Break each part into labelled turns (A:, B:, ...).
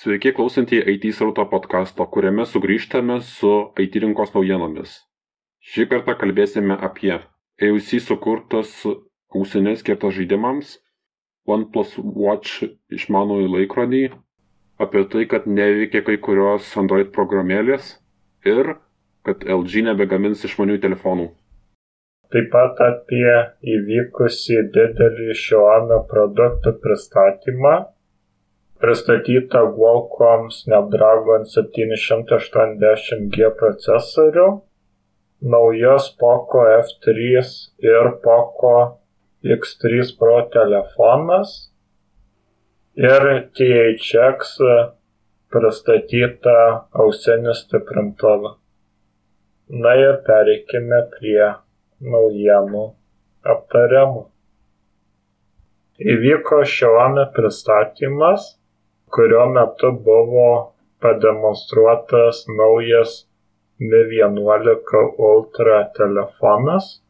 A: Sveiki klausantieji IT srauto podkasto, kuriame sugrįžtame su IT rinkos naujienomis. Šį kartą kalbėsime apie AUC sukurtas ausinės skirtas žaidimams, OnePlus Watch išmanųjį laikrodį, apie tai, kad neveikia kai kurios Android programėlės ir kad LG nebegamins išmanių telefonų.
B: Taip pat apie įvykusį didelį Xiaomi produktų pristatymą pristatyta Qualcomm Snapdragon 780G procesorių, naujos Poco F3 ir Poco X3 Pro telefonas ir THX pristatyta ausinį stiprintuvą. Na ir pereikime prie naujienų aptariamų. Įvyko Xiaomi pristatymas kurio metu buvo pademonstruotas naujas Mi 11 Ultra telefonas,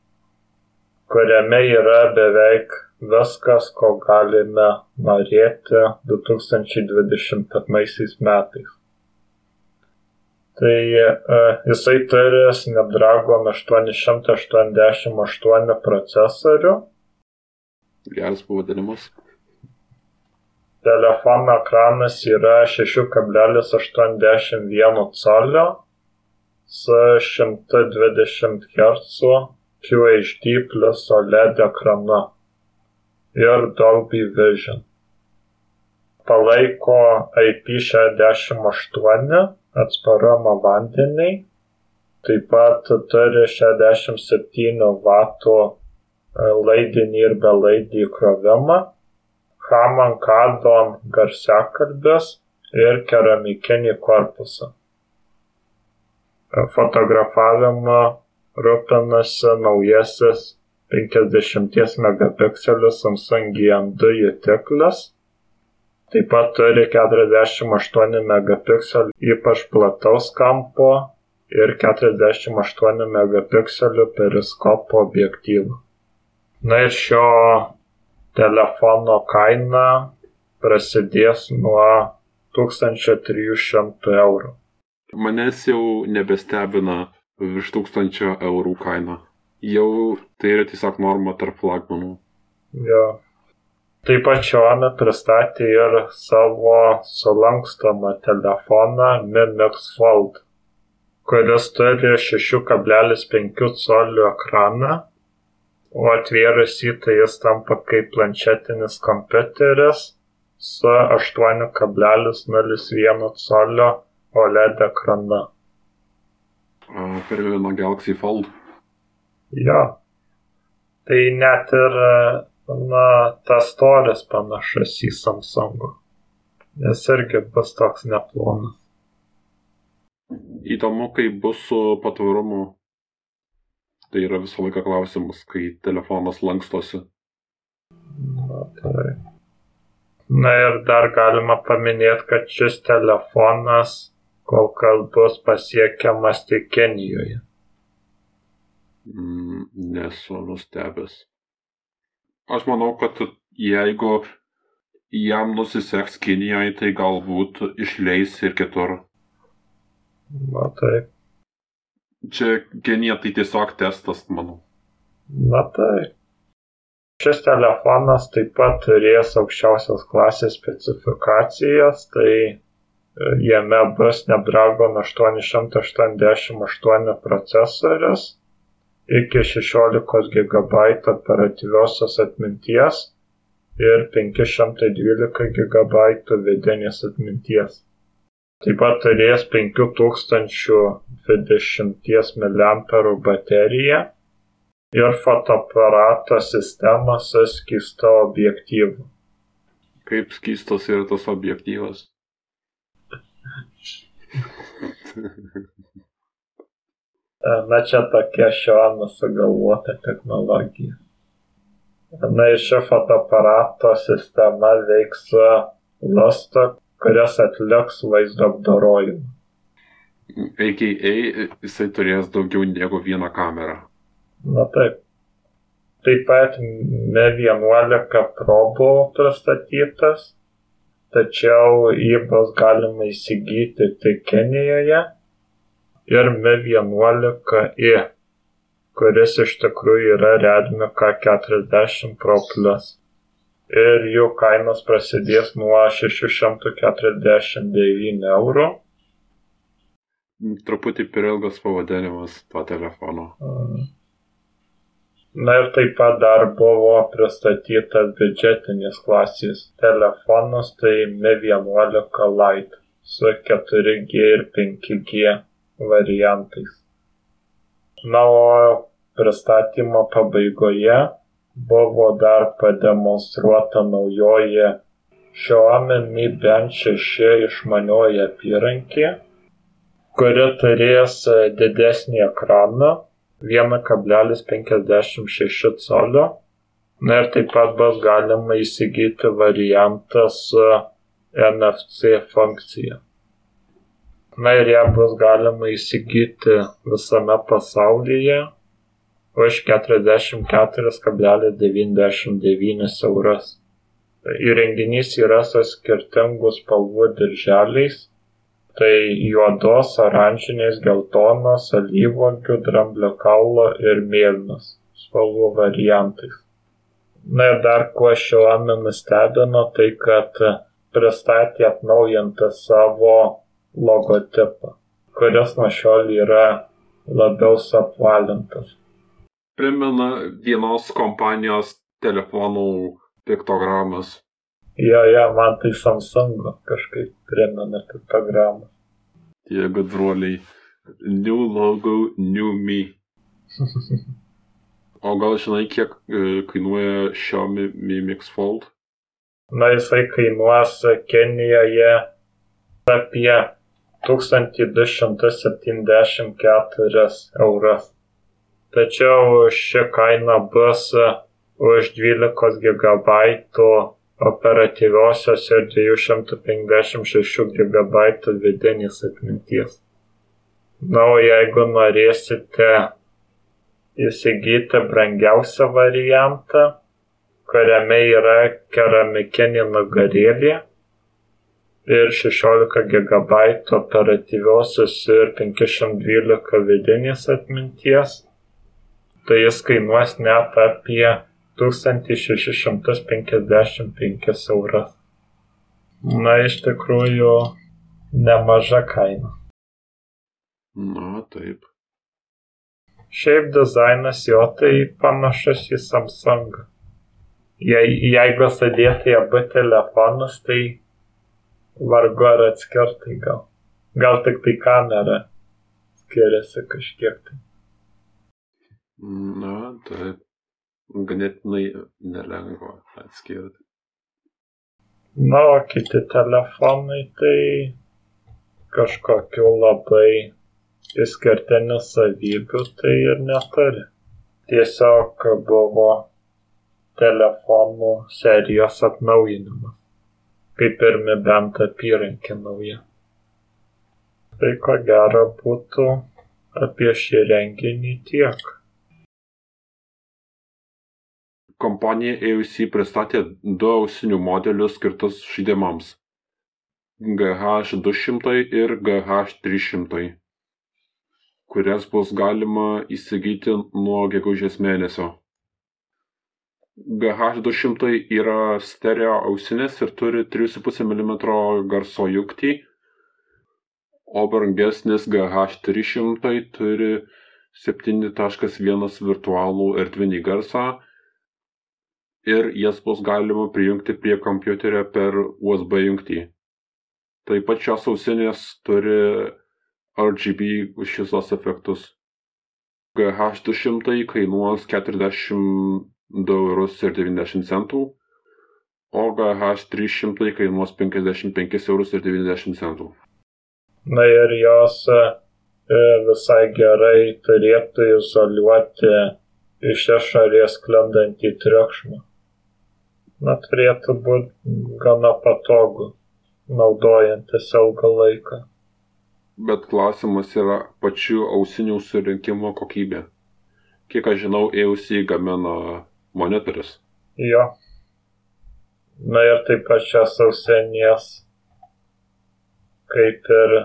B: kuriame yra beveik viskas, ko galime norėti 2021 metais. Tai e, jisai turi Snapdragon 888 procesorių.
A: Geras pavadinimas.
B: Telefono ekranas yra 6,81 colio su 120 Hz QHD plus OLED ekranu ir Dolby Vision. Palaiko IP68 atsparumą vandeniai, taip pat turi 67 W laidinį ir belaidį įkrovimą Haman Kardon garsiakalbis ir keramikinį korpusą. Fotografavimu rūpinasi naujasis 50 megapikselių Samsung GM2 jutiklis. Taip pat turi 48 megapikselių ypač plataus kampo ir 48 megapikselių periskopo objektyvų. Na ir šio telefono kaina prasidės nuo 1300 eurų.
A: Manęs jau nebestebina virš 1000 eurų kaina. Jau tai yra tiesiog norma tarp flagmanų.
B: Jo. Taip pat Xiaomi pristatė ir savo sulankstomą telefoną Mi Mix Fold, kuris turi 6,5 colių ekraną o atvėrus jį tai jis tampa kaip planšetinis kompiuteris su 8,01 colio OLED ekranu.
A: Primena Galaxy Fold.
B: Jo. Tai net ir na, tas storis panašus į Samsung. Jis irgi bus toks neplonas.
A: Įdomu, kaip bus su patvarumu Tai yra visą laiką klausimas, kai telefonas lankstosi.
B: Na, tai. Na ir dar galima paminėti, kad šis telefonas kol kas bus pasiekiamas tik Kenijoje.
A: Mm, nesu nustebęs. Aš manau, kad jeigu jam nusiseks Kinijoje, tai galbūt išleis ir kitur.
B: Na taip.
A: Čia genija tai tiesiog testas, manau.
B: Na tai. Šis telefonas taip pat turės aukščiausios klasės specifikacijas, tai e, jame bus Snapdragon 888 procesorius iki 16 GB operatyviosios atminties ir 512 GB vidinės atminties. Taip pat turės 5020 mAh bateriją ir fotoaparato sistemą su skysto objektyvu.
A: Kaip skystas yra tas objektyvas?
B: Na čia tokia šiono sugalvota technologija. Na ir ši fotoaparato sistema veiks su lusto kurias atliks vaizdo apdorojimą.
A: AKA jisai turės daugiau negu vieną kamerą.
B: Na taip. Taip pat Mi 11 Pro buvo pristatytas. tačiau jį bus galima įsigyti tik Kenijoje ir Mi 11i, kuris iš tikrųjų yra Redmi K40 Pro Plus. Ir jų kainos prasidės nuo 649 eurų.
A: Truputį per ilgas pavadinimas to telefono.
B: Mm. Na ir taip pat dar buvo pristatytas biudžetinės klasės telefonas, tai Mi 11 Lite su 4G ir 5G variantais. Na, o pristatymo pabaigoje buvo dar pademonstruota naujoji Xiaomi Mi Band 6 išmanioji apyrankė, kuri turės didesnį ekraną 1,56 colio. Na ir taip pat bus galima įsigyti variantą su NFC funkcija. Na ir ją bus galima įsigyti visame pasaulyje už 44,99 eurus. Įrenginys yra su skirtingų spalvų dirželiais, tai juodos, oranžinės, geltonos, alyvogių, dramblio kaulo ir mėlynos spalvų variantais. Na ir dar kuo Xiaomi nustebino, tai kad pristatė atnaujintą savo logotipą, kuris nuo šiol yra labiau suapvalintas.
A: Primena vienos kompanijos telefonų piktogramas.
B: Jo, jo, man tai Samsungo kažkaip primena piktogramą.
A: Tie gudruoliai. New logo, new me. o gal žinai, kiek e, kainuoja Xiaomi Mi Mix Fold?
B: Na, jisai kainuos Kenijoje apie 1274 eurus. Tačiau ši kaina bus už 12 GB operatyviosios ir 256 GB vidinės atminties. Na, o jeigu norėsite įsigyti brangiausią variantą, kuriame yra keramikinė nugarėlė, ir 16 GB operatyviosios ir 512 vidinės atminties, tai jis kainuos net apie 1655 eurus. Na, iš tikrųjų, nemaža kaina.
A: Na, taip.
B: Šiaip dizainas jo tai panašus į Samsung. Jei, jeigu sudėti abu telefonus, tai vargu ar atskirtai gal. Gal tik tai kamera skiriasi kažkiek tai.
A: Na, taip. Ganėtinai nelengva atskirti.
B: Na, o kiti telefonai tai kažkokiu labai išskirtinių savybių tai ir neturi. Tiesiog buvo telefonų serijos atnaujinimas kaip ir Mi Band apyrankė nauja. Tai ko gero būtų apie šį renginį tiek.
A: Kompanija AUC pristatė du ausinių modelius skirtus žaidimams - GH200 ir GH300, kurias bus galima įsigyti nuo gegužės mėnesio. GH200 yra stereo ausinės ir turi 3,5 mm garso jungtį, o brangesnis GH300 turi 7.1 virtualų erdvinį garsą ir jas bus galima prijungti prie kompiuterio per USB jungtį. Taip pat šios ausinės turi RGB šviesos efektus. GH200 kainuos 40 2 eurus ir 90 centų, o GH300 kainuos 55 eurus ir 90 centų.
B: Na ir jos e, visai gerai turėtų izoliuoti iš išorės sklendantį triukšmą. Na, turėtų būti gana patogu, naudojantis ilgą laiką.
A: Bet klausimas yra pačių ausinių surinkimo kokybė. Kiek aš žinau, EUC gamina monitorius.
B: Jo. Na ir taip pat šias ausinės, kaip ir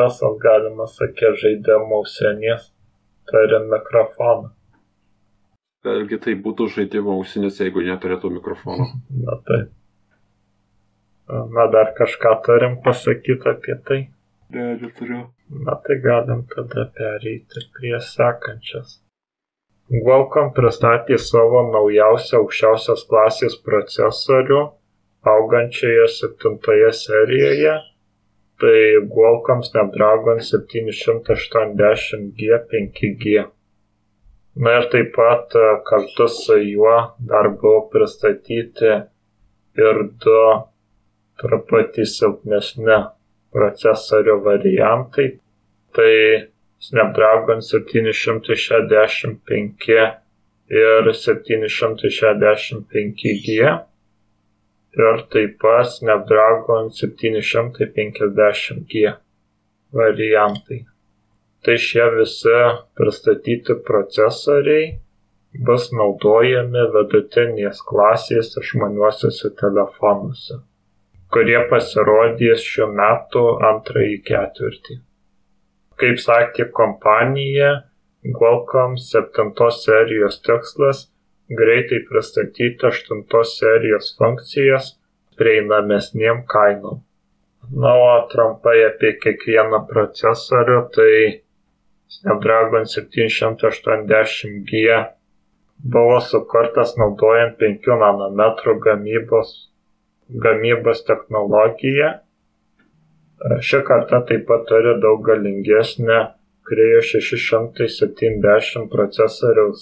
B: visas galima sakyti žaidimo ausinės, turi mikrofoną.
A: Vėlgi tai būtų žaidimo ausinės, jeigu neturėtų mikrofono.
B: Na taip. Na dar kažką turim pasakyti apie tai.
A: Ne, neturiu.
B: Na tai galim tada pereiti prie sekančias. Qualcomm pristatė savo naujausią aukščiausios klasės procesorių augančioje septintoje serijoje, tai Qualcomm Snapdragon 780G 5G. Na ir taip pat e, kartu su juo dar buvo pristatyti ir du truputį silpnesni procesorio variantai. Tai Snapdragon 765 ir 765G ir taip pat Snapdragon 750G variantai. Tai šie visi pristatyti procesoriai bus naudojami vidutinės klasės išmaniuosiuose telefonuose, kurie pasirodys šiuo metu antrąjį ketvirtį. Kaip sakė kompanija, Qualcomm 7 serijos tikslas - greitai pristatyti 8 serijos funkcijas prieinamesnėm kainom. Na, o trumpai apie kiekvieną procesorių, tai Snapdragon 780G buvo sukurtas naudojant 5 nanometrų gamybos, gamybos technologiją. Ši karta taip pat turi daug galingesnę Creo 670 procesoriaus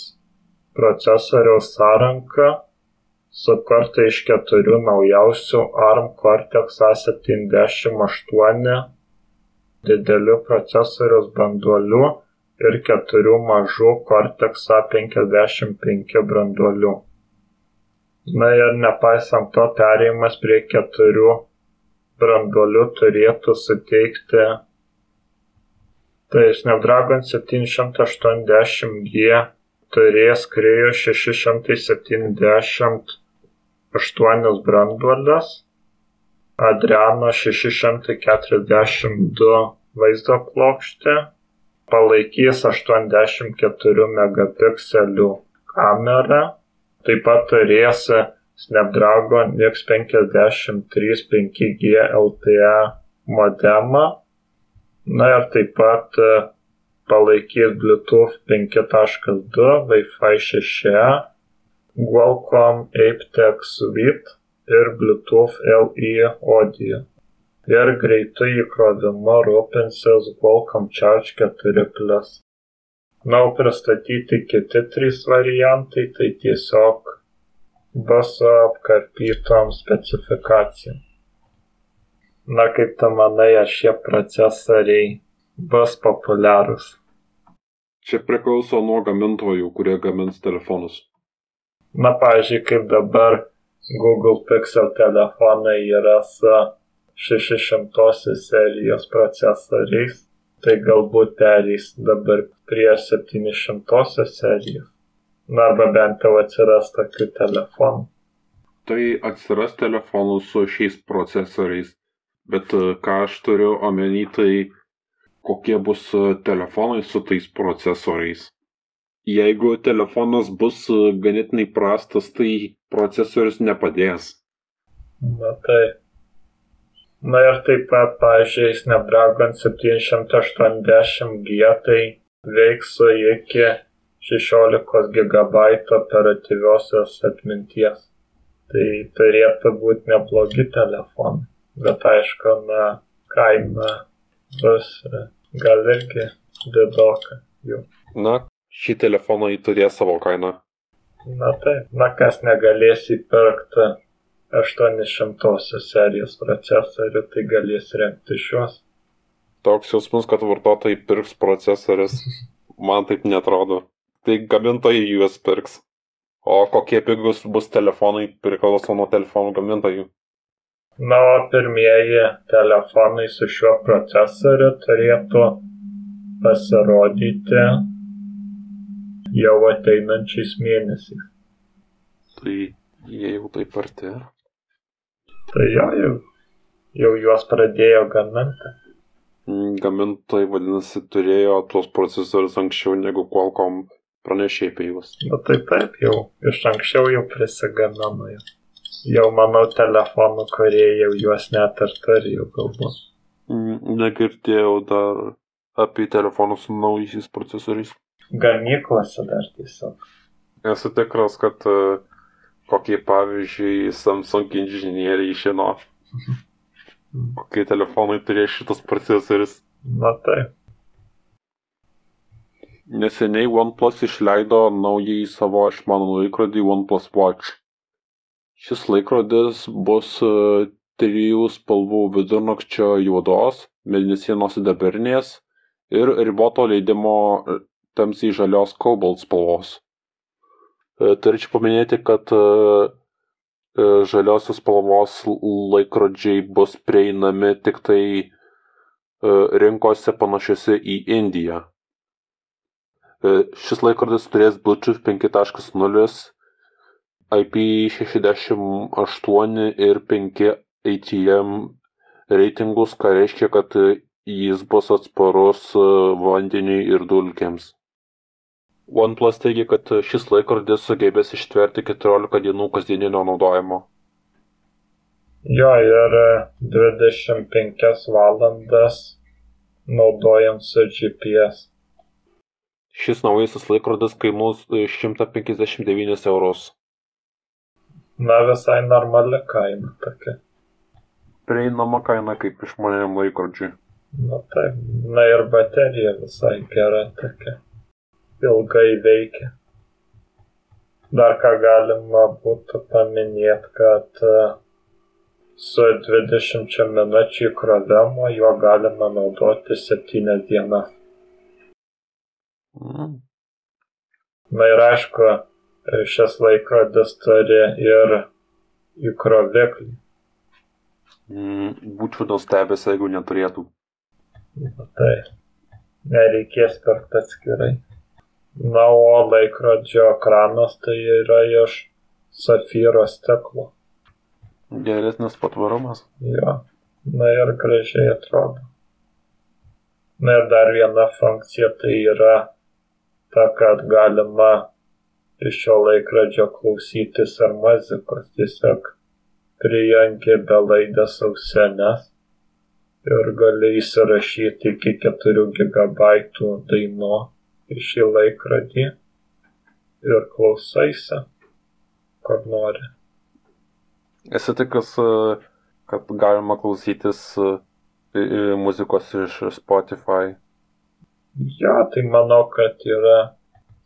B: procesoriaus sąrangą sukurtą iš keturių naujausių ARM Cortex A78 didelių procesoriaus branduolių ir keturių mažų Cortex A55 branduolių. Na ir nepaisant to perėjimas prie keturių branduoliu turėtų suteikti tai Snapdragon 780G turės Creo 678 branduolius, Adriano 642 vaizdo plokštė, palaikys 84 megapikselių kamerą, taip pat turės Snapdragon X53 5G LTE modemą. Na ir taip pat e, palaikys Bluetooth 5.2, Wi-Fi 6, Qualcomm aptX Suite ir Bluetooth LE audio. Ir greitų įkrovimu rūpinsis Qualcomm Charge 4 Na, o pristatyti kiti trys variantai, tai tiesiog bus apkarpytom specifikacijom. Na kaip tu manai, ar šie procesoriai bus populiarūs?
A: Čia priklauso nuo gamintojų, kurie gamins telefonus.
B: Na, pavyzdžiui, kaip dabar Google Pixel telefonai yra su 600 serijos procesoriais, tai galbūt perės dabar prie 700 serijos. Na arba bent jau atsiras tokių telefonų.
A: Tai atsiras telefonų su šiais procesoriais, bet e, ką aš turiu omeny, tai kokie bus e, telefonai su tais procesoriais. Jeigu telefonas bus e, ganėtinai prastas, tai procesorius nepadės.
B: Na tai. Na ir taip pat, pažiūrėjau, Snapdragon 780G tai veiks iki šešiolikos gigabaitų operatyviosios atminties. Tai turėtų būti neblogi telefonai. Bet aišku, na, kaina bus gal irgi didoka jų.
A: Na, šį telefoną turės savo kainą.
B: Na taip, na kas negalės įpirkti 800 serijos procesorių, tai galės rengti šios.
A: Toks jausmas, kad vartotojai pirks procesorius, man taip netrodo tai gamintojai juos pirks. O kokie pigus bus telefonai priklauso nuo telefonų gamintojų.
B: Na, o pirmieji telefonai su šiuo procesoriu turėtų pasirodyti jau ateinančiais mėnesiais.
A: Tai jie jau taip arti.
B: Tai jo, jau, jau juos pradėjo gaminti.
A: Mm, gamintojai, vadinasi, turėjo tuos procesorius anksčiau negu Qualcomm pranešė apie juos.
B: Na tai taip, jau iš anksčiau jau prisigamino jau. Jau manau, telefonų kurie jau juos net ir turi jau galbūt.
A: Mm, Negirdėjau dar apie telefonus su naujaisiais procesoriais.
B: Gamyklose dar tiesiog.
A: Esu tikras, kad e, kokie pavyzdžiui Samsung inžinieriai žino, kokie telefonai turės šitas procesorius.
B: Na taip.
A: Neseniai OnePlus išleido naująjį savo išmanų laikrodį OnePlus Watch. Šis laikrodis bus e, trijų spalvų vidurnakčio juodos, mėnesienos sidabrinės ir riboto leidimo tamsiai žalios cobalt spalvos. E, Turėčiau paminėti, kad žaliosios spalvos laikrodžiai bus prieinami tik tai rinkose panašiose į Indiją. Šis laikrodis turės Bluetooth 5.0 IP68 ir 5 ATM reitingus, ką reiškia, kad jis bus atsparus vandeniui ir dulkėms. OnePlus teigia, kad šis laikrodis sugebės ištverti 14 dienų kasdieninio naudojimo.
B: Jo, ir 25 valandas naudojant su GPS.
A: Šis naujasis laikrodis kainuos 159 eurus.
B: Na, visai normali kaina tokia.
A: Prieinama kaina kaip išmaniam laikrodžiui.
B: Na taip, na ir baterija visai gera tokia. Ilgai veikia. Dar ką galima būtų paminėti, kad e, su 20 minučių įkrovimo juo galima naudoti 7 dienas.
A: Mm.
B: Na ir aišku, šis laikrodis turi ir įkroviklį.
A: Mm, būčiau nustebęs, jeigu neturėtų.
B: Tai nereikės pirkti atskirai. Na, o laikrodžio ekranas tai yra iš safyro stiklo.
A: Geresnis patvarumas.
B: Jo, na ir gražiai atrodo. Na ir dar viena funkcija tai yra ta, kad galima iš šio laikrodžio klausytis ar muzikos. Tiesiog prijungi belaidės ausenes ir gali įsirašyti iki 4 GB daino šį laikrodį ir klausaisi, kur nori.
A: Esi tikras, kad galima klausytis muzikos iš Spotify?
B: Ja, tai manau, kad yra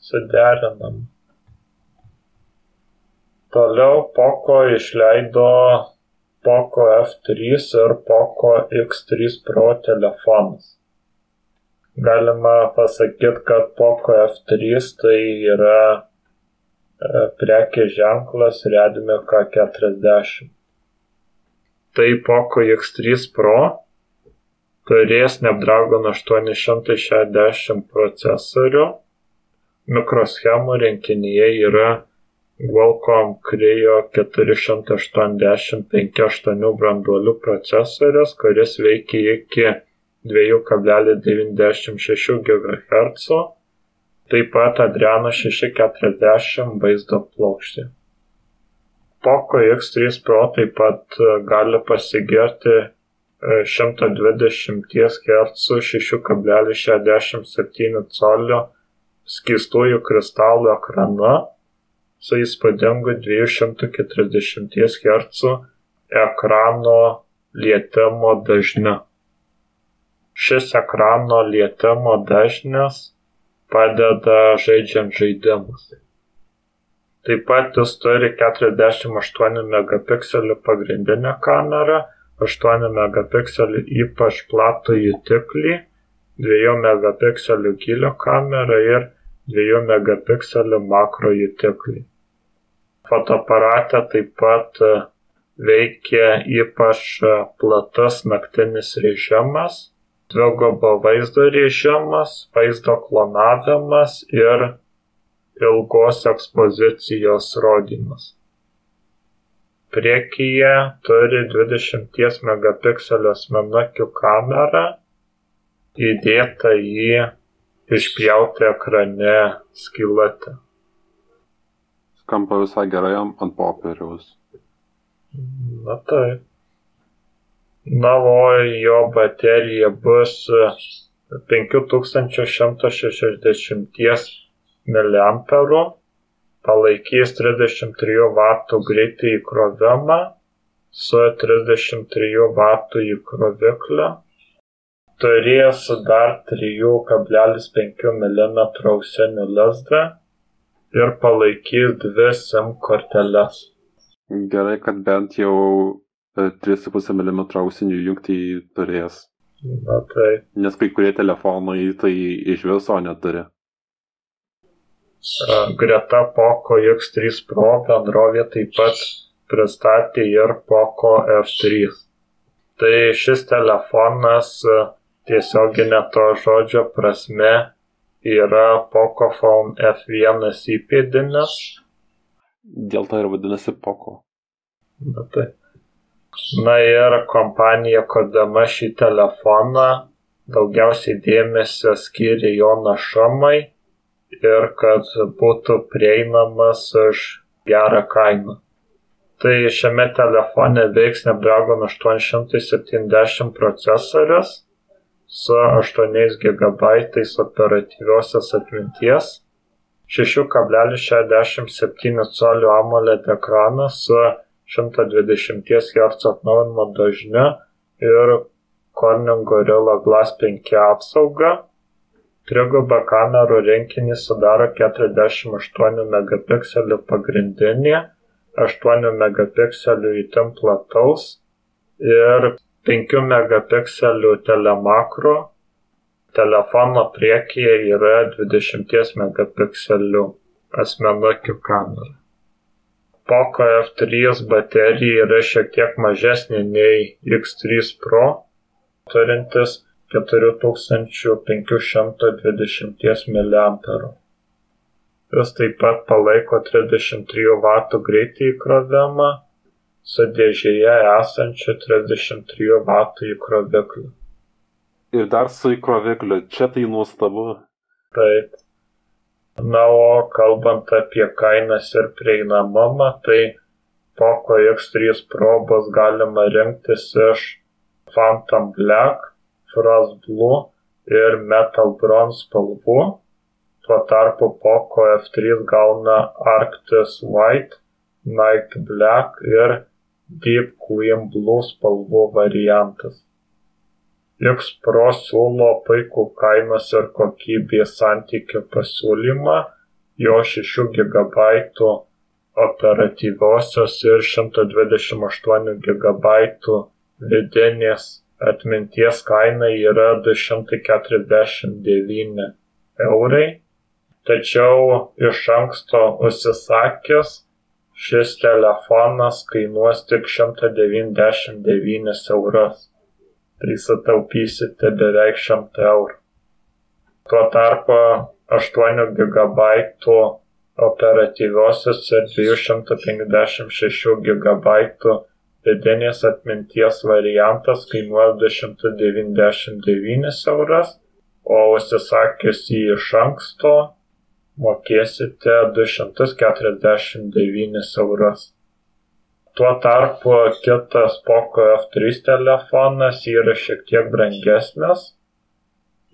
B: suderinama. Toliau Poco išleido Poco F3 ir Poco X3 Pro telefonus. Galima pasakyti, kad Poco F3 tai yra e, prekės ženklas Redmi K40. Tai Poco X3 Pro turės Snapdragon 860 procesorių. Mikroschemų rinkinyje yra Qualcomm Creo 480-58 branduolių procesorius, kuris veikia iki 2,96 GHz, taip pat Adreno 640 vaizdo plokštė. Poco X3 Pro taip pat gali pasigirti 120 Hz 6,67 colio skystųjų kristalų ekranu su įspūdingu 240 Hz ekrano lietimo dažniu. Šis ekrano lietimo dažnis padeda žaidžiant žaidimus. Taip pat jis turi 48 megapikselių pagrindinę kamerą, 8 megapikselių ypač platų jutiklį, 2 megapikselių gilio kamerą ir 2 megapikselių makro jutiklį. Fotoaparate taip pat e, veikia ypač e, platus naktinis režimas, dvigubo vaizdo režimas, vaizdo klonavimas ir ilgos ekspozicijos rodymas. priekyje turi 20 megapikselio asmenukių kamerą įdėta į išpjautą ekrane skylutę.
A: Skamba visai gerai ant popieriaus.
B: Na taip. Na, o jo baterija bus 5160 mAh, palaikys 33 W greitį įkrovimą su 33 W įkrovikliu, turės dar 3,5 mm ausinį lizdą ir palaikys dvi SIM korteles.
A: Gerai, kad bent jau 3,5 mm ausinį jungtį turės.
B: Na tai.
A: Nes kai kurie telefonai tai iš viso neturi.
B: Greta Poco X3 Pro bendrovė taip pat pristatė ir Poco F3. Tai šis telefonas tiesioginė to žodžio prasme yra Poco Phone F1 įpėdinis.
A: Dėl to ir vadinasi Poco.
B: Na tai. Na ir kompanija kurdama šį telefoną daugiausiai dėmesio skyrė jo našumai ir kad būtų prieinamas už gerą kainą. Tai šiame telefone veiks Snapdragon 870 procesorius su 8 GB operatyviosios atminties, 6,67 colių AMOLED ekranas su 120 Hz atnaujinimo dažniu ir Corning Gorilla Glass 5 apsauga. Trigubą kamerų rinkinį sudaro 48 megapikselių pagrindinė, 8 megapikselių įtim plataus ir 5 megapikselių telemakro. Telefono priekyje yra 20 megapikselių asmenukių kamera. Poco F3 baterija yra šiek tiek mažesnė nei X3 Pro, turintis 4520 mAh. Jis taip pat palaiko 33 W greitį įkrovimą su dėžėje esančiu 33 W įkrovikliu.
A: Ir dar su įkrovikliu, čia tai nuostabu.
B: Taip. Na, o kalbant apie kainas ir prieinamumą, tai Poco X3 Pro bus galima rinktis iš Phantom Black, Frost Blue ir Metal Bronze spalvų. Tuo tarpu Poco F3 gauna Arctis White, Night Black ir Deep Queen Blue spalvų variantas. X Pro siūlo puikų kainos ir kokybės santykio pasiūlymą, jo 6 GB operatyviosios ir 128 GB vidinės atminties kaina yra 249 eurai, tačiau iš anksto užsisakęs šis telefonas kainuos tik 199 eurus tai sutaupysite beveik 100 eurų. Tuo tarpu 8 GB operatyviosios ir 256 GB vidinės atminties variantas kainuoja 299 euras, o užsisakius jį iš anksto mokėsite 249 eurus. Tuo tarpu kitas Poco F3 telefonas yra šiek tiek brangesnis.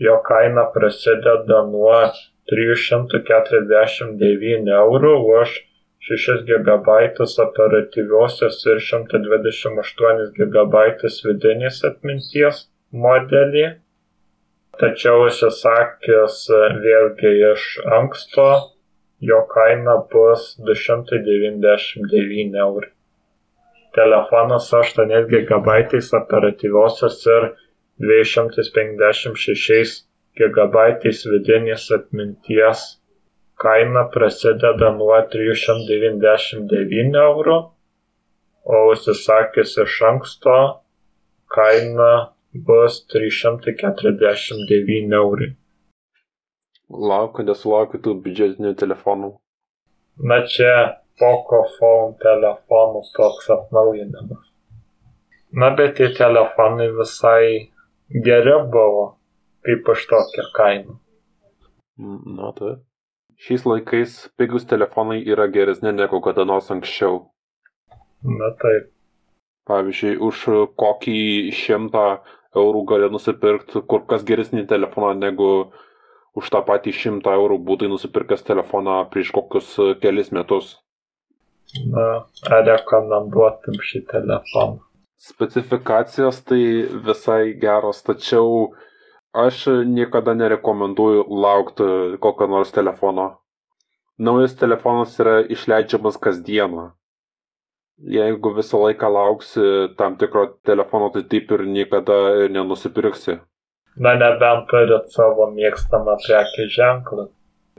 B: Jo kaina prasideda nuo 349 eurų už 6 GB operatyviosios ir 128 GB vidinės atminties modelį. Tačiau užsisakęs vėlgi iš anksto, jo kaina bus 299 eurų telefonas su 8 GB operatyviosios ir 256 GB vidinės atminties kaina prasideda nuo 399 eurų, o užsisakius iš anksto kaina bus 349 eurai.
A: Laukiu, nesulaukiu tų biudžetinių telefonų.
B: Na čia Pocophone telefonų toks atnaujinimas. Na, bet tie telefonai visai geri buvo, kaip už tokią kainą.
A: Na, taip. Šiais laikais pigus telefonai yra geresni negu kada nors anksčiau.
B: Na, taip.
A: Pavyzdžiui, už kokį šimtą eurų gali nusipirkti kur kas geresnį telefoną negu už tą patį šimtą eurų būtai nusipirkęs telefoną prieš kokius kelis metus.
B: Na, rekomenduotum šį telefoną?
A: Specifikacijos tai visai geros, tačiau aš niekada nerekomenduoju laukti kokio nors telefono. Naujas telefonas yra išleidžiamas kasdieną jeigu visą laiką lauksi tam tikro telefono, tai taip ir niekada nenusipirksi.
B: Na, nebent turit savo mėgstamą prekį ženklą.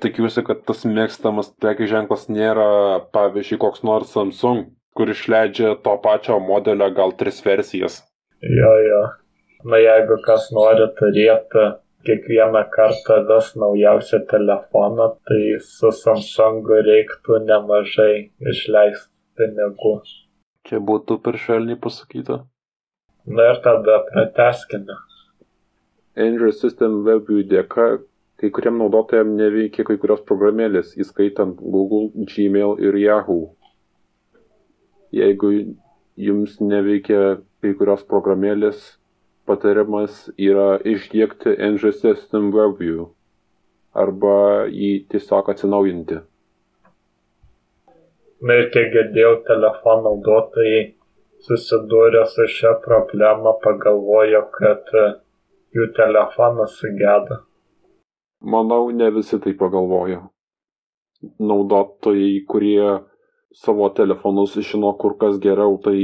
A: Tikiuosi, kad tas mėgstamas prekį ženklas nėra, pavyzdžiui, koks nors Samsung, kur išleidžia to pačio modelio gal tris versijas.
B: Jo, jo. Na, jeigu kas nori turėti kiekvieną kartą vis naujausią telefoną, tai su Samsung reiktų nemažai išleisti pinigų.
A: Čia būtų per švelniai pasakyta.
B: Na ir tada prateskime.
A: Android System WebView dėka kai kuriam naudotojam neveikia kai kurios programėlės, įskaitant Google, Gmail ir Yahoo. Jeigu jums neveikia kai kurios programėlės, patarimas yra išdėkti Android System WebView arba jį tiesiog atsinaujinti.
B: Na ir kiek girdėjau, telefonų naudotojai susidūrę su šia problema pagalvojo, kad jų telefonas sugedo.
A: Manau, ne visi tai pagalvojo. Naudotojai, kurie savo telefonus žino kur kas geriau, tai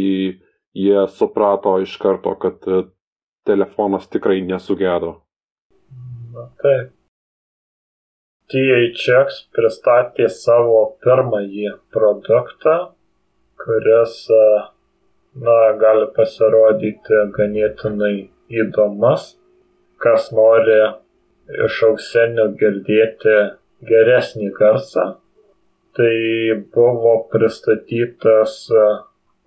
A: jie suprato iš karto, kad e, telefonas tikrai nesugedo.
B: Na taip. THX pristatė savo pirmąjį produktą, kuris, e, na, gali pasirodyti ganėtinai įdomus. Kas nori iš ausinių girdėti geresnį garsą, tai buvo pristatytas e,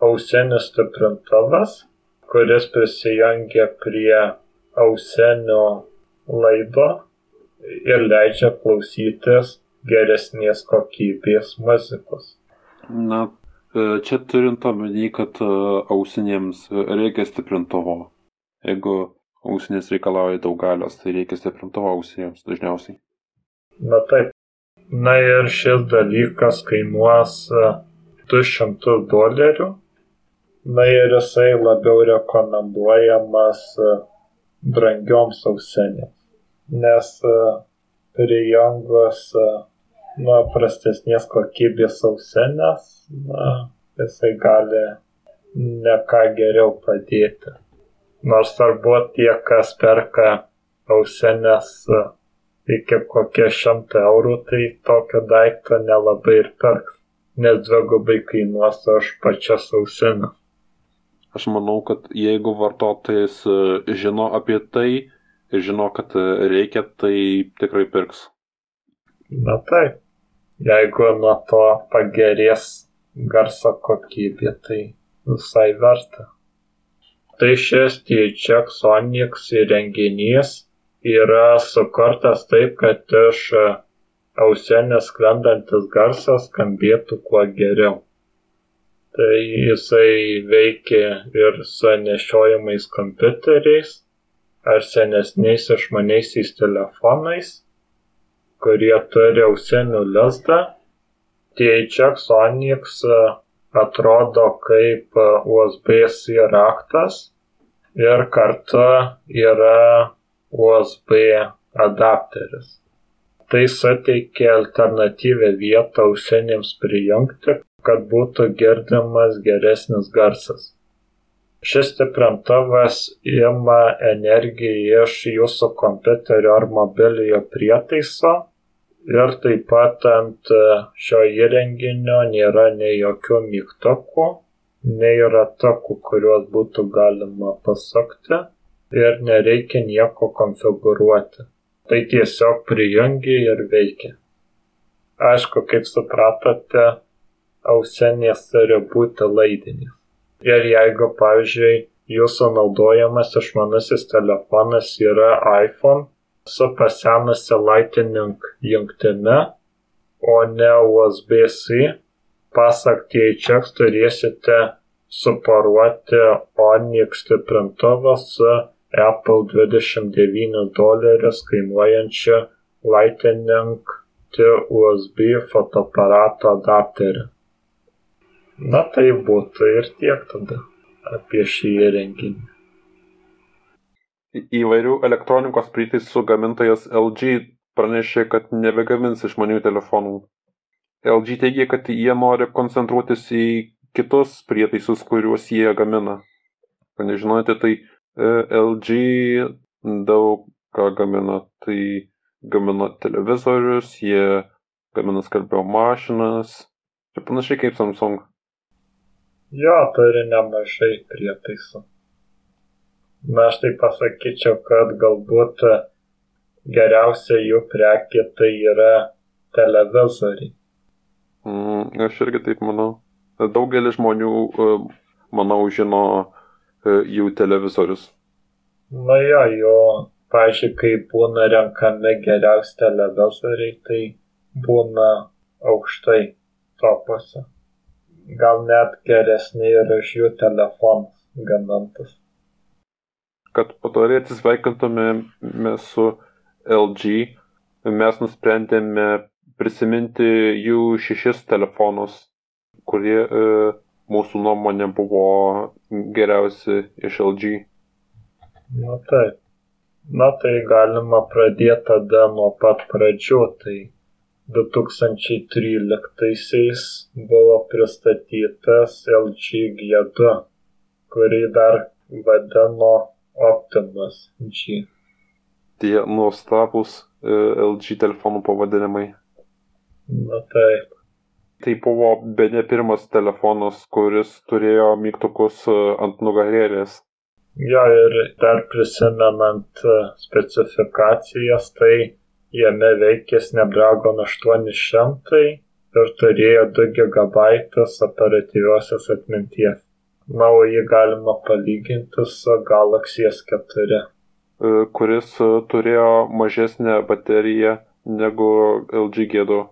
B: ausinis stiprintuvas, kuris prisijungia prie ausinio laido ir leidžia klausytis geresnės kokybės muzikos.
A: Na, e, čia turint omeny, kad e, ausinėms reikia stiprintuvo. Jeigu ausinės reikalauja daug galios, tai reikia stiprintuvo ausinėms dažniausiai.
B: Na taip. Na ir šis dalykas kainuos 200 e, dolerių. Na ir jisai labiau rekomenduojamas brangioms ausinėms nes e, prijungus e, nuo prastesnės kokybės ausinės, na, jisai gali ne ką geriau padėti. Nors turbūt tie, kas perka ausinės e, iki kokie šimtą eurų, tai tokio daikto nelabai ir perks, nes dvigubai kainuos už pačias ausinės.
A: Aš manau, kad jeigu vartotojas žino apie tai, ir žino, kad e, reikia, tai tikrai pirks.
B: Na taip, jeigu nuo to pagerės garso kokybė, tai visai verta. Tai šis Onyx įrenginys yra sukurtas taip, kad iš ausinės sklendantis garsas skambėtų kuo geriau. Tai jisai veikia ir su nešiojamais kompiuteriais, ar senesniais išmaniaisiais telefonais, kurie turi ausinių lizdą. E, atrodo kaip USB-C raktas ir kartu yra USB adapteris. Tai suteikia alternatyvę vietą ausinėms prijungti, kad būtų girdimas geresnis garsas. Šis stiprintuvas ima energiją iš jūsų kompiuterio ar mobiliojo prietaiso ir taip pat ant šio įrenginio nėra nei jokių mygtukų, nei ratukų, kuriuos būtų galima pasukti ir nereikia nieko konfigūruoti. Tai tiesiog prijungi ir veikia. Aišku, kaip supratote, ausinės turi būti laidinės. Ir jeigu, pavyzdžiui, jūsų naudojamas išmanusis telefonas yra iPhone su pasenusia Lightning jungtimi, o ne USB-C, pasak THX turėsite suporuoti Onyx stiprintuvą su Apple 29 dolerius kainuojančiu Lightning to USB fotoaparato adapterį. Na tai būtų ir tiek tada apie šį įrenginį.
A: Įvairių elektronikos prietaisų gamintojas LG pranešė, kad nebegamins išmanių telefonų. LG teigia, kad jie nori koncentruotis į kitus prietaisus, kuriuos jie gamina. Ką nežinote, tai e, LG daug ką gamina. Tai gamina televizorius, jie gamina skalbimo mašinas. Čia panašiai kaip Samsung.
B: Jo, turi nemažai prietaisų. Na, aš tai pasakyčiau, kad galbūt geriausia jų prekė tai yra televizoriai.
A: Mm, aš irgi taip manau. Daugelis žmonių, e, manau, žino e, jų televizorius.
B: Na jo, jo, pažiūrėjau, kai būna renkami geriausi televizoriai, tai būna aukštai topuose. Gal net geresni ir už jų telefonus gamintus.
A: Kad po to atsisveikintume su LG, mes nusprendėme prisiminti jų šešis telefonus, kurie e, mūsų nuomonė buvo geriausi iš LG.
B: Na taip. Na tai galima pradėti tada nuo pat pradžių. Tai 2013-aisiais buvo pristatytas LG G2, kurį dar vadino Optimus G.
A: Tie nuostabus e, LG telefonų pavadinimai.
B: Na taip.
A: Tai buvo be ne pirmas telefonas, kuris turėjo mygtukus e, ant nugarėlės.
B: Jo, ir dar prisimenant e, specifikacijas, tai jame veikė Snapdragon 800 ir turėjo 2 GB operatyviosios atminties. Na, o jį galima palyginti su Galaxy S4.
A: E, kuris turėjo mažesnę bateriją negu LG G2.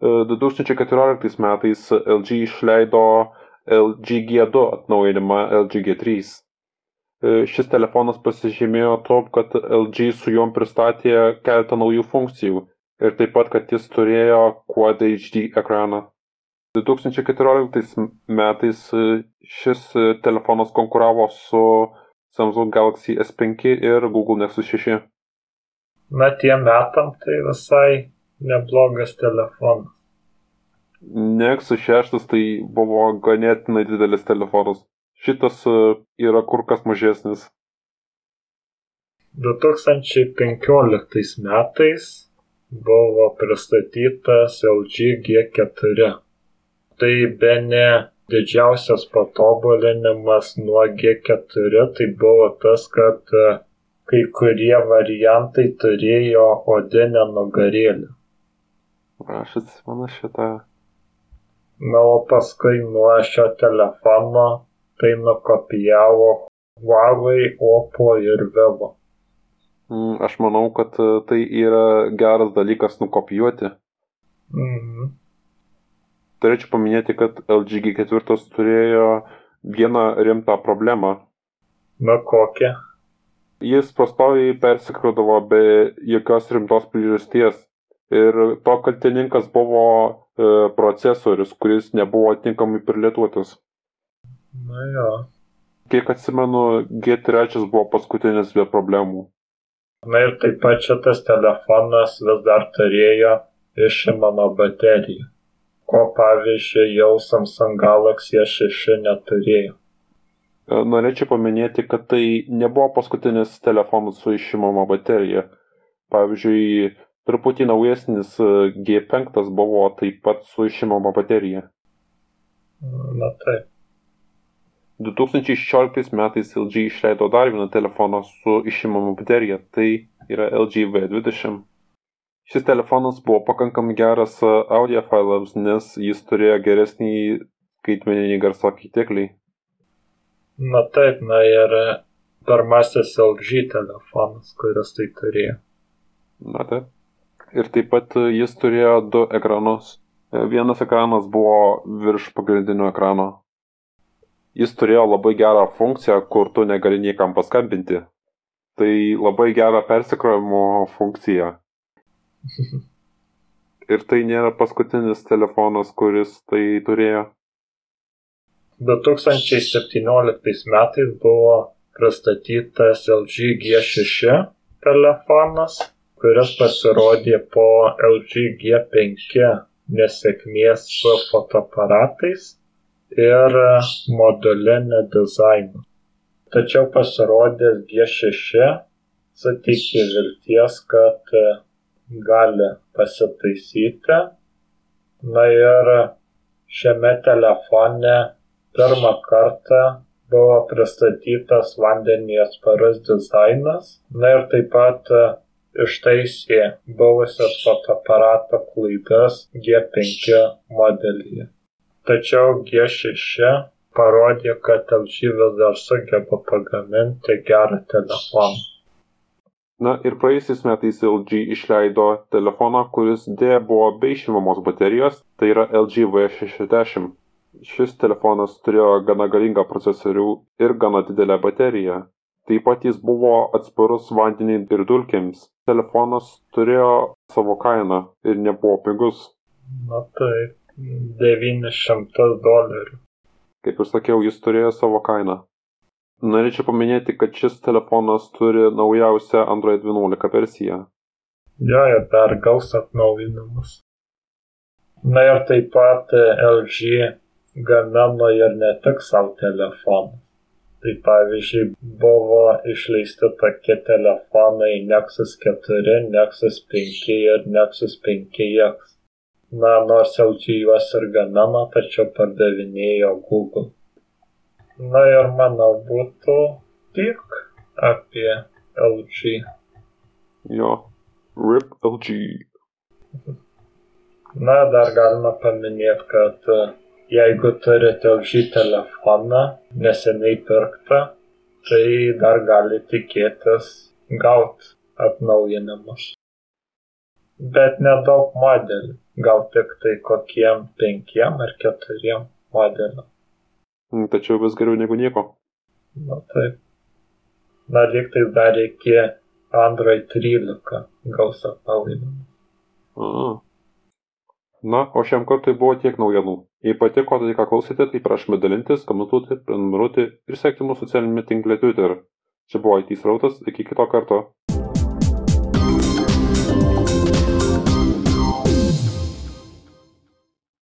A: 2014 metais LG išleido LG G2 atnaujinimą LG G3. Šis telefonas pasižymėjo to, kad LG su juom pristatė keletą naujų funkcijų ir taip pat, kad jis turėjo Quad HD ekraną. 2014 metais šis telefonas konkuravo su Samsung Galaxy S5 ir Google Nexus 6.
B: Na, tiem metam tai visai neblogas telefonas.
A: Nexus 6 tai buvo ganėtinai didelis telefonas. Šitas e, yra kur kas mažesnis.
B: 2015 metais buvo pristatytas LG G4. Tai be ne didžiausias patobulinimas nuo G4 tai buvo tas, kad e, kai kurie variantai turėjo odinę nugarėlę.
A: Aš atsimenu šitą.
B: Na, o paskui nuo šio telefono tai nukopijavo Huawei, Oppo ir Vivo.
A: Mm, aš manau, kad e, tai yra geras dalykas nukopijuoti.
B: Mhm.
A: Turėčiau paminėti, kad LG G4 turėjo vieną rimtą problemą.
B: Na kokią?
A: Jis pastoviai persikrodavo be jokios rimtos priežasties ir to kaltininkas buvo e, procesorius, kuris nebuvo tinkamai prilietuotas.
B: Na jo.
A: Kiek atsimenu, G3 buvo paskutinis be problemų.
B: Na ir taip pat šitas telefonas vis dar turėjo išimamą bateriją, ko pavyzdžiui jau Samsung Galaxy S6 neturėjo.
A: E, norėčiau paminėti, kad tai nebuvo paskutinis telefonas su išimama baterija. Pavyzdžiui, Truputį naujesnis e, G5 buvo taip pat su išimama baterija.
B: Na taip.
A: 2016 metais LG išleido dar vieną telefoną su išimama baterija, tai yra LG V20. Šis telefonas buvo pakankamai geras audiofailams, nes jis turėjo geresnį skaitmeninį garso keitiklį.
B: Na taip, na ir pirmasis LG telefonas, kuris tai turėjo.
A: Na taip. Ir taip pat jis turėjo du ekranus. Vienas ekranas buvo virš pagrindinio ekrano. Jis turėjo labai gerą funkciją, kur tu negali niekam paskambinti. Tai labai gerą persikrovimo funkciją. Ir tai nėra paskutinis telefonas, kuris tai turėjo.
B: 2017 metais buvo pristatytas LG G6 telefonas, kuris pasirodė po LG G5 nesėkmės su fotoaparatais ir modulinio dizainu. Tačiau pasirodęs G6 suteikė vilties, kad gali pasitaisyti. Na ir šiame telefone pirmą kartą buvo pristatytas vandeniui atsparus dizainas. Na ir taip pat ištaisė buvusias fotoaparato klaidas G5 modelyje. Tačiau G6 parodė, kad LG vis dar sugeba pagaminti gerą telefoną.
A: Na ir praėjusiais metais LG išleido telefoną, kuris dėja buvo be išimamos baterijos, tai yra LG V60. Šis telefonas turėjo gana galingą procesorių ir gana didelę bateriją. Taip pat jis buvo atsparus vandeniui ir dulkėms. Telefonas turėjo savo kainą ir nebuvo pigus.
B: Na taip, 900 dolerių.
A: Kaip ir sakiau, jis turėjo savo kainą. Norėčiau paminėti, kad šis telefonas turi naujausią Android 11 versiją.
B: Jo, ir dar gaus atnaujinimus. Na ir taip pat LG gamino ir ne tik savo telefonus. Tai pavyzdžiui, buvo išleisti tokie telefonai Nexus 4, Nexus 5 ir Nexus 5X. Na, nors LG juos ir gamino, tačiau pardavinėjo Google. Na ir manau būtų tiek apie LG.
A: Jo, RIP LG.
B: Na, dar galima paminėti, kad jeigu turite LG telefoną neseniai pirktą, tai dar gali tikėtis gauti atnaujinimus. Bet nedaug modelių, gal tik tai kokiem penkiem ar keturiem modeliam.
A: Tačiau vis geriau negu nieko.
B: Na taip. Na lyg tai dar iki Android 13 gaus atnaujinimą.
A: Na, o šiam kartui buvo tiek naujienų. Jei patiko tai, ką klausėte, tai prašome dalintis, komentuoti, prenumeruoti ir sekti mūsų socialinėme tinkle Twitter. Čia buvo IT srautas, iki kito karto.